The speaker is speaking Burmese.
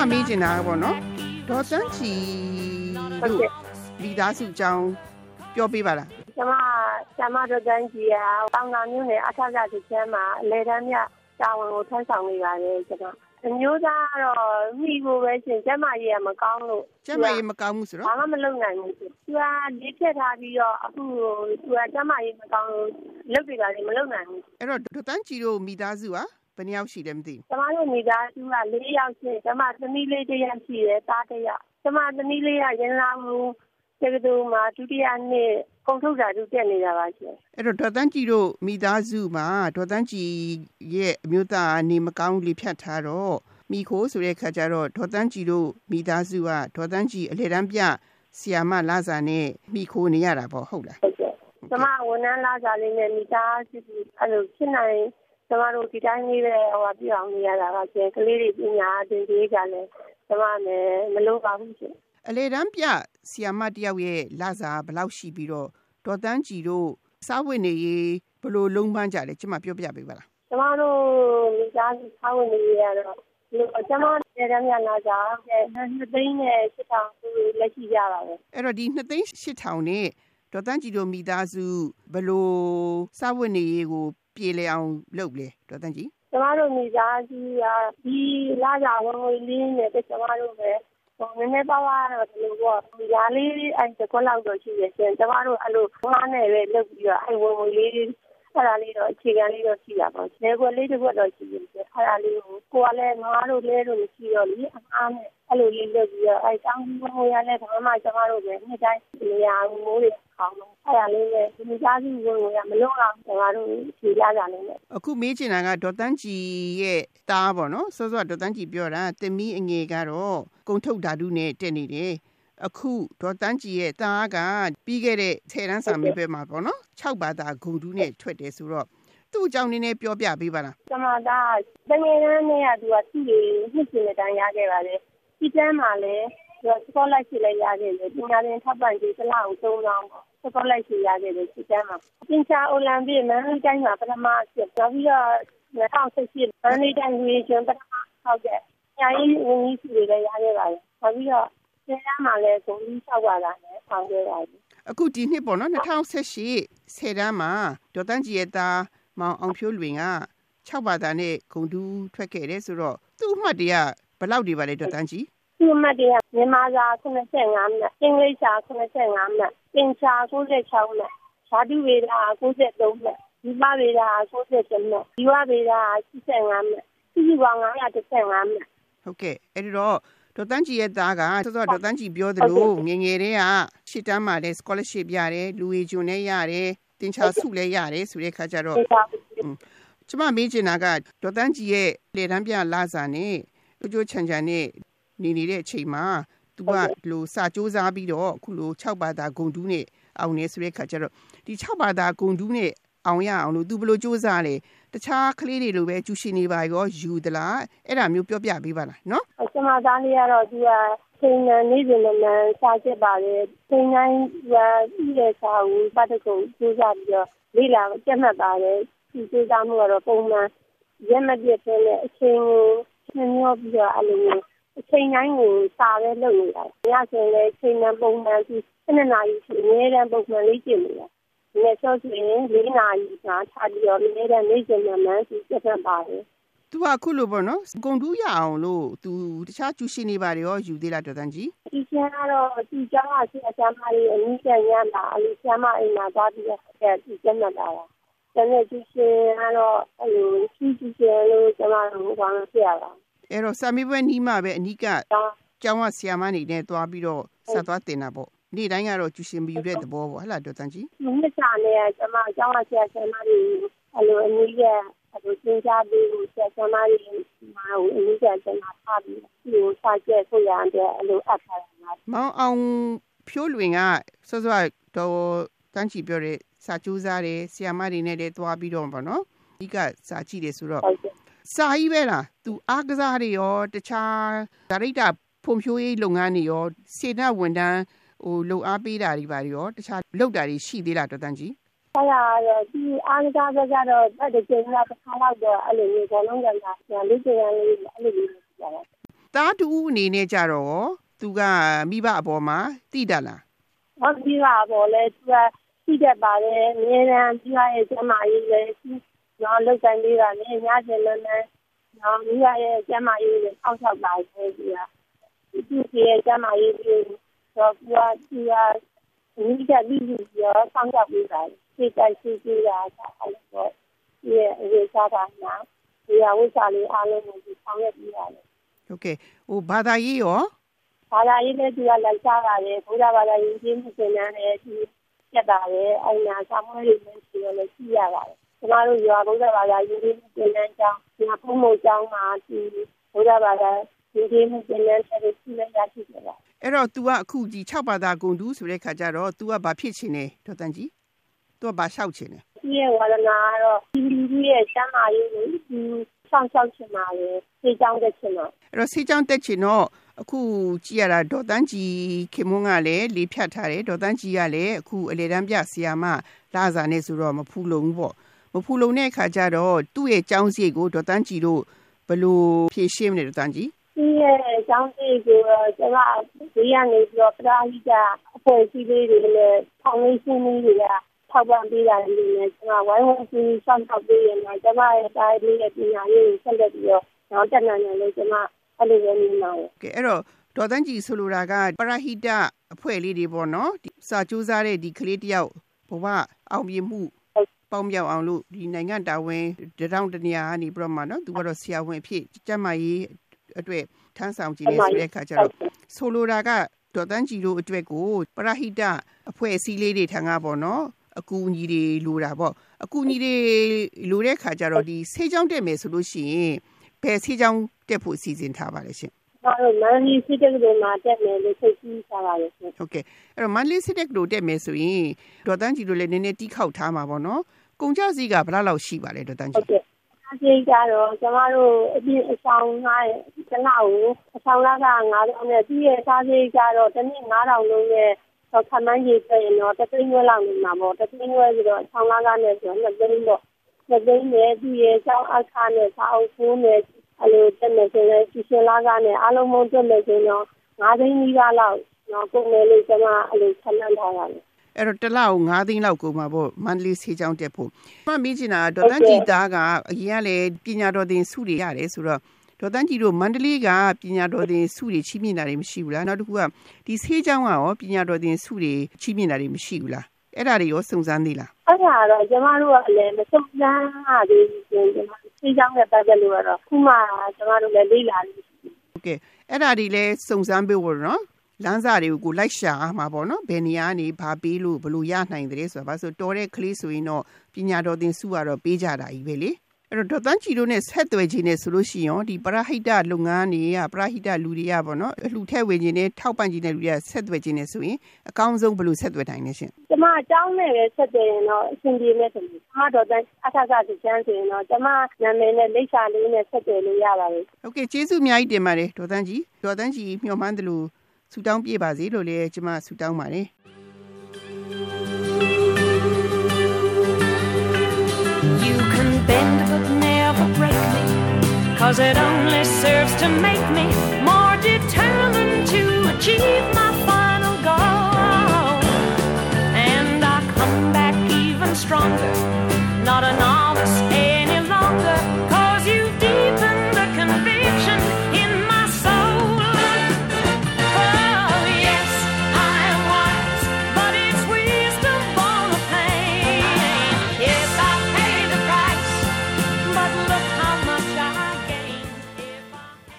စမေးချင်တာပေါ့နော်ဒေါ်တန်းချီတို့မိသားစုအကြောင်းပြောပေးပါလားကျမကျမတို့တန်းကြီးကတောင်တာမျိုးနဲ့အထက်ကတစ်ချမ်းမှာအလဲတန်းမြတာဝန်ကိုထမ်းဆောင်နေပါတယ်ကျမအမျိုးသားကတော့မိကိုပဲရှင်ကျမကြီးကမကောင်းလို့ကျမကြီးမကောင်းဘူးဆိုတော့ဘာမှမလုပ်နိုင်ဘူးသူကလေးဖြတ်ထားပြီးတော့အခုသူကကျမကြီးမကောင်းလို့လုပ်ပြတာလည်းမလုပ်နိုင်ဘူးအဲ့တော့ဒေါ်တန်းကြီးတို့မိသားစုက ယ်နှယောက်ရှိတယ်မသိဘူးကျမတို့မိသားစုက၄ယောက်ရှိကျမသမီးလေးတစ်ယောက်ရှိတယ်သားတစ်ယောက်ကျမသမီးလေးကရန်လာမှုတက္ကသိုလ်မှာဒုတိယနှစ်ကုန်ထုတ်စာတူတက်နေတာပါရှင်အဲ့တော့ဒေါ်တန်းကြည်တို့မိသားစုမှာဒေါ်တန်းကြည်ရဲ့အမျိုးသားနေမကောင်းလေဖြတ်ထားတော့မိခိုးဆိုတဲ့ခါကျတော့ဒေါ်တန်းကြည်တို့မိသားစုကဒေါ်တန်းကြည်အလေတန်းပြဆီယာမလာစာနဲ့မိခိုးနေရတာပေါ့ဟုတ်လားဟုတ်ကဲ့ကျမဝန်ထမ်းလာစာလေးနဲ့မိသားစုအဲ့လိုဖြစ်နိုင် ကျမတို့ဒီတိုင်းလေးပဲဟိုပြအောင်နေရတာပါရှင်ကလေးတွေပညာသင်ပေးကြတယ်ကျမလည်းမလိုပါဘူးရှင်အလေတန်းပြဆီယာမတယောက်ရဲ့လာစာဘယ်လောက်ရှိပြီးတော့ဒေါ်တန်းကြည်တို့စားဝတ်နေရေးဘယ်လိုလုံးပန်းကြလဲကျမပြောပြပေးပါလားကျမတို့မိသားစုစားဝတ်နေရေးရတော့ကျမတဲ့ရမြလာကြနှစ်သိန်းနဲ့ရှစ်ထောင်လက်ရှိရပါပဲအဲ့တော့ဒီနှစ်သိန်းရှစ်ထောင်နဲ့ဒေါ်တန်းကြည်တို့မိသားစုဘယ်လိုစားဝတ်နေရေးကို ပြေလည်အောင်လုပ်လဲဒေါ်တန်းကြည်ကျမတို့မိသားစုကဒီလာကြဝင်ဝင်လေးနဲ့ကျမတို့ပဲဟိုနည်းနည်းပါးပါးတော့ဒီလိုပေါ့ဒီရာလေးအဲ့တကွက်လောက်တော့ရှိရရှင်ကျမတို့အဲ့လိုငားနဲ့ပဲလုပ်ပြီးတော့အဲ့ဝင်ဝင်လေးအဲ့ဒါလေးတော့အခြေခံလေးတော့ရှိတာပေါ့။လေကွက်လေးတစ်ခွက်တော့ရှိတယ်။အဲ့ဒါလေးကိုကိုကလည်းငါတို့လဲလို့မရှိတော့လေအားနဲ့အဲ့လိုလေးလုပ်ပြီးတော့အဲ့တောင်းပြီးဝင်ရလဲဘာမှကျမတို့ပဲနှစ်တိုင်းနေရာမိုးတွေ ခေါင်းလို့အဲ့ဒါလေးနဲ့ဒီကြားစုဝင်ဝင်ရမလုံးအောင်ကျမတို့ဖြေရကြလိမ့်မယ်။အခုမေးချင်တာကဒေါ်တန်းကြည်ရဲ့တားပေါ့နော်။စောစောဒေါ်တန်းကြည်ပြောတာတင်မီအငယ်ကတော့ကုံထုတ်ဓာတုနဲ့တက်နေတယ်။အခုဒေါ်တန်းကြည်ရဲ့သားကပြီးခဲ့တဲ့ဆယ်တန်းစာမေးပွဲမှာပေါ့နော်6ဘာသာဂုံတူးနဲ့ထွက်တယ်ဆိုတော့သူ့အကြောင်းနည်းနည်းပြောပြပေးပါလားကျမသားတငယ်တန်းနဲ့ကသူကသူ့ကိုနှစ်ရှင်တဲ့တန်းရခဲ့ပါလေဒီတန်းမှာလည်းသူက scholarship လည်းရခဲ့တယ်ပညာသင်ထောက်ပံ့ကြေးတစ်လအောင်3000ပေါ့ scholarship ရခဲ့တယ်ဒီတန်းမှာပညာအိုလံပစ်မန္တလေးတိုင်းမှာပထမဖြစ်ပြီးတော့2018မန္တလေးတိုင်းရေရှင်ပထမဟုတ်ကဲ့ညာရေးဝန်ကြီးစုတွေလည်းရခဲ့ပါတယ်နောက်ပြီးတော့ဆယ်တန်းမှာလည်းဂုံကြီး၆ပါးတာနဲ့ဆောင်ခဲ့ပါပြီအခုဒီနှစ်ပေါ့နော်2018ဆယ်တန်းမှာဒေါ်တန်းကြီးရဲ့သားမောင်အောင်ဖြိုးလွင်က6ဘာသာနဲ့ဂုံတူးထွက်ခဲ့တယ်ဆိုတော့သူ့အမှတ်တရဘယ်လောက်တွေပါလဲဒေါ်တန်းကြီးသူ့အမှတ်တရမြန်မာစာ85မှတ်အင်္ဂလိပ်စာ85မှတ် ပင်စာ96မှတ်ဓာတုဝေဒ93မှတ်ဒီပဝေဒ97မှတ်ဒီဝဝေဒ85မှတ်စုစုပေါင်း915မှတ်ဟုတ်ကဲ့အဲ့ဒီတော့ဒေါ်တန်းကြည်ရဲ့သားကစောစောဒေါ်တန်းကြည်ပြောသလိုငငယ်တည်းကရှစ်တန်းမှာလည်း scholarship ရတယ်လူဝေဂျွန်လည်းရတယ်တင်ချာစုလည်းရတယ်ဆိုတဲ့ခါကျတော့ကျမမေးချင်တာကဒေါ်တန်းကြည်ရဲ့လေတန်းပြလာစာနဲ့ကြိုးကြိုးချန်ချန်နဲ့နေနေတဲ့အချိန်မှာ သူကလိုစာစူးစမ်းပြီးတော့အခုလို6ဘာသာဂုံတူးနဲ့အောင်နေဆိုတဲ့ခါကျတော့ဒီ6ဘာသာဂုံတူးနဲ့အောင်ရအောင်လို့သူဘယ်လိုစူးစမ်းလဲတခြားကလေးတွေလိုပဲကျူရှင်နေပါရောယူသလားအဲ့ဒါမျိုးပြောပြပေးပါလားနော်ကျွန်မသားလေးကတော့သူကချိန်နဲ့နေ့စဉ်နဲ့စာချက်ပါလေချိန်တိုင်းကဤတဲ့စာကိုပတ်တကုစူးစမ်းပြီးတော့လေ့လာကျက်မှတ်ပါတယ်ဒီစူးစမ်းမှုကတော့ပုံမှန်ရက်မပြည့်တဲ့အချိန်ကိုနှမျောပြီးတော့အဲ့လိုမျိုး အချိန်တိုင်းကိုစာပဲလုပ်နေတာ။ညဆိုရင်လည်းချိန်နဲ့ပုံမှန်ဒီ7နာရီရှိအများတန်းပုံမှန်လေးကျင့်နေတာ။ဒီနေ့ဆိုရင်၄နာရီကထားပြီးတော့အများတန်းနေ့စဉ်မှမှန်ဒီကျက်ပါတယ်။ तू ကခုလိုပေါ့နော်ဂုံတူးရအောင်လို့ तू တခြားကျူရှင်နေပါတယ်ရောယူသေးလားတော်တန်းကြီးဒီကျန်ကတော့ဒီကျောင်းကဆရာဆရာမလေးအနည်းကျန်ရတာအလေးဆရာမအိမ်မှာသွားပြီးတော့ဒီကျန်တာပါတကယ်ကျူရှင်ကတော့အဲ့လိုကျူရှင်လို့ကျွန်တော်တို့ဘာလို့ဖြစ်ရတာ အဲ့တော့စာမေးပွဲနီးမှပဲအနိကကျောင်းကဆရာမနေနဲ့သွားပြီးတော့ဆက်သွားတင်တာပေါ့နေ့တိုင်းကတော့ကျူရှင်မယူတဲ့သဘောပေါ့ဟဲ့လားဒေါ်တန်ကြီးဒီနှစ်စာနဲ့ကျွန်မကျောင်းကဆရာဆရာမတွေအဲ့လိုအနည်းကအဲ့လိုသင်ကြားပေးလို့ဆရာဆရာမတွေမှာအနည်းကကျွန်မထားပြီးဒီကိုစာကျက်ဆိုရတဲ့အဲ့လိုအပ်ထားတာမောင်အောင်ဖြိုးလွင်ကစောစောတော့တန်းချီပြောတဲ့စာကြိုးစားတယ်ဆီယာမတွေနဲ့လည်းသွားပြီးတော့ပေါ့နော်ဒီကစာကြည့်တယ်ဆိုတော့ စာကြီးပဲလားသူအားကစားတွေရောတခြားဒါရိတာဖွံ့ဖြိုးရေးလုပ်ငန်းတွေရောစေတဝန်ထမ်းဟိုလုံအားပေးတာတွေပါရောတခြားလုပ်တာတွေရှိသေးလားတော်တန်းကြီးအဲ့ဒါတော့ဒီအားကစားပဲကြတော့တက်တဲ့ကျင်းကတစ်ခါတော့အဲ့လိုမျိုးဘောလုံးကလာလေ့ကျင့်ရလေးအဲ့လိုမျိုးလုပ်ကြတာသားတူအနေနဲ့ကြတော့သူကမိဘအပေါ်မှာတိတတ်လားဟုတ်ပြီပါဘောလဲသူကတိတတ်ပါတယ်အများအားသူရဲ့ကျမကြီးလည်း နော်လောက်တိုင်းလေးကလည်းညကျင်လည်းနော်မိရဲ့ကျမကြီးလည်းအောက်ဆောက်ပါတယ်သူကသူရဲ့ကျမကြီးကိုတော့သူကသူကမိကပြီးပြီးရောဆောင်းရောက်ပြီးပါတယ်စိတ်တိုင်းစိတ်ကြီးတာအဲ့တော့ဒီရဲ့အရေးစားတာနော်ဒီအဝိစာလေးအားလုံးကိုဒီဆောင်းရပြီးပါတယ်ဟုတ်ကဲ့ဟိုဘာသာရေးရောဘာသာရေးလည်းသူကလိုက်စားပါတယ်ဘုရားဘာသာရေးကြီးမှုသင်တန်းလည်းသူပြတ်ပါတယ်အဲ့နာစာမွေးတွေလည်းရှိရလည်းရှိရပါတယ် ကျမတို့ရွာဘုရားဘာသာရေးကြီးမှုသင်တန်းကျောင်းဒီဖုံးမို့ကျောင်းမှာဒီဘုရားဘာသာရေးကြီးမှုသင်တန်းတွေရှိနေရရှိကြပါအဲ့တော့ तू ကအခုဒီ6ဘာသာဂုံတူးဆိုတဲ့ခါကျတော့ तू ကဘာဖြစ်ချင်လဲဒေါ်တန်ကြီး तू ကဘာလျှောက်ချင်လဲဒီရဲ့ဝါဒနာကတော့ဒီလူကြီးရဲ့စမ်းမာရေးကိုဒီဆောင်ရှောက်ချင်ပါလေစေချောင်းတက်ချင်ပါအဲ့တော့စေချောင်းတက်ချင်တော့အခုကြည့်ရတာဒေါ်တန်းကြီးခင်မွန်းကလည်းလေးဖြတ်ထားတယ်ဒေါ်တန်းကြီးကလည်းအခုအလေတန်းပြဆရာမလာစာနဲ့ဆိုတော့မဖူလုံဘူးပေါ့ မဖူလုံတဲ့အခါကျတော့သူ့ရဲ့ចောင်းစီကိုဒေါ်တန်းကြီးတို့ဘယ်လိုဖြည့်ရှင်းမလဲဒေါ်တန်းကြီးဒီရဲ့ចောင်းစီကိုကျွန်မဒီရနေပြီးတော့ပရာဟိတအဖွဲ့အစည်းလေးတွေနဲ့ဖောင်ဒေးရှင်းလေးတွေကထောက်ပံ့ပေးတာတွေနဲ့ကျွန်မဝိုင်းဝန်းစီဆောင်ထောက်ပေးရင်တော့ကျွန်မရဲ့တိုင်းလေးရဲ့ပညာရေးကိုဆက်လက်ပြီးတော့နောက်တက်နိုင်တယ်လို့ကျွန်မအဲ့လိုပဲမြင်ပါတယ်ကဲအဲ့တော့ဒေါ်တန်းကြီးဆိုလိုတာကပရဟိတအဖွဲ့လေးတွေပေါ့နော်ဒီစာကြိုးစားတဲ့ဒီကလေးတယောက်ဘဝအောင်မြင်မှု ပေါင်းပြောင်းအောင်လို့ဒီနိုင်ငံတာဝန်တရောင်းတနေရာကနေပြီးတော့မှနော်သူကတော့ဆရာဝန်အဖြစ်ကျမကြီးအတွက်ထမ်းဆောင်ကြည့်နေဆိုတဲ့အခါကျတော့ဆိုလိုတာကဒေါ်တန်းကြီးတို့အတွက်ကိုပရဟိတအဖွဲ့အစည်းလေးတွေထံကပေါ့နော်အကူအညီတွေလိုတာပေါ့အကူအညီတွေလိုတဲ့ခါကျတော့ဒီဆေးကြောင်းတက်မယ်ဆိုလို့ရှိရင်ဘယ်ဆေးကြောင်းတက်ဖို့အစီအစဉ်ထားပါလဲရှင်ကျွန်တော်မန်လေးစစ်တက်ကလေးမှာတက်မယ်လို့စိတ်ကြီးထားပါရဲ့ရှင်ဟုတ်ကဲ့အဲ့တော့မန်လေးစစ်တက်ကလေးတက်မယ်ဆိုရင်ဒေါ်တန်းကြီးတို့လည်းနည်းနည်းတီးခေါက်ထားမှာပေါ့နော် ကုန်ကြစည်းကဘယ်လောက်ရှိပါလဲဒေါ်တန်းကြီးဟုတ်ကဲ့ဒီကြတော့ကျမတို့အပြင်အဆောင်ငါ့ကျနောက်ကိုအဆောင်လာက9000နဲ့ပြီးရဲ့စားစရိတ်ကြတော့တစ်နေ့9000လုံးနဲ့တော့ခမန်းကြီးဆိုရင်တော့တသိန်းဝဲလောက်နေမှာပေါ့တသိန်းဝဲဆိုတော့ဆောင်းလာကနဲ့ဆိုတော့2သိန်းပေါ့2သိန်းနဲ့ဒီရဲ့ဆောင်းအခါနဲ့စာအုပ်ဖိုးနဲ့အဲ့လိုတက်မယ်ဆိုရင်စီရှင်လာကနဲ့အားလုံးမုံတက်မယ်ဆိုတော့9သိန်းကြီးလောက်တော့ကုန်မယ်လို့ကျွန်မအဲ့လိုဆန္ဒထားရတယ် အဲ့တော့တစ်လောက်9သိန်းလောက်ကုန်မှာပေါ့မန္တလေးဆေးချောင်းတက်ဖို့မှမေးချင်တာဒေါ်တန်းကြည်သားကအရင်ကလည်းပညာတော်သင်ဆုတွေရတယ်ဆိုတော့ဒေါ်တန်းကြည်တို့မန္တလေးကပညာတော်သင်ဆုတွေချီးမြှင့်တာတွေမရှိဘူးလားနောက်တစ်ခုကဒီဆေးချောင်းကရောပညာတော်သင်ဆုတွေချီးမြှင့်တာတွေမရှိဘူးလားအဲ့ဒါတွေရောစုံစမ်းသေးလားအဲ့ဒါတော့ကျမတို့ကလည်းမစုံစမ်းရသေးဘူးကျမဆေးချောင်းနဲ့ပတ်သက်လို့ကတော့ခုမှကျမတို့လည်းလေ့လာနေဟုတ်ကဲ့အဲ့ဒါတွေလည်းစုံစမ်းပေးဖို့နော် လမ်းစာတွေကိုကိုလိုက်ရှာမှာပေါ့နော်ဘယ်နေရာကနေဘာပေးလို့ဘလို့ရနိုင်တယ်ဆိုတာဘာဆိုတော်တဲ့ကလေးဆိုရင်တော့ပညာတော်သင်စုကတော့ပေးကြတာကြီးပဲလေအဲ့တော့ဒေါ်တန်းချီတို့နဲ့ဆက်သွယ်ခြင်းနဲ့ဆိုလို့ရှိရင်ဒီပရဟိတလုပ်ငန်းတွေကပရဟိတလူတွေကပေါ့နော်အလှထက်ဝင်ခြင်းနဲ့ထောက်ပံ့ခြင်းနဲ့လူတွေကဆက်သွယ်ခြင်းနဲ့ဆိုရင်အကောင်းဆုံးဘယ်လိုဆက်သွယ်နိုင်လဲရှင်ကျမအကြောင်းနဲ့ပဲဆက်သွယ်ရင်တော့အဆင်ပြေမယ်ဆိုလို့ကျမဒေါ်တန်းအထက်ကစချမ်းဆိုရင်တော့ကျမနာမည်နဲ့လိပ်စာလေးနဲ့ဆက်သွယ်လို့ရပါတယ်ဟုတ်ကဲ့ကျေးဇူးအများကြီးတင်ပါတယ်ဒေါ်တန်းကြီးဒေါ်တန်းကြီးမျှော်မှန်းတယ်လို့ ဆုတောင်းပြပါစေလို့လည်းကျမဆုတောင်းပါတယ် Cause it only serves to make me more determined to achieve my final goal. And I come back even stronger, not an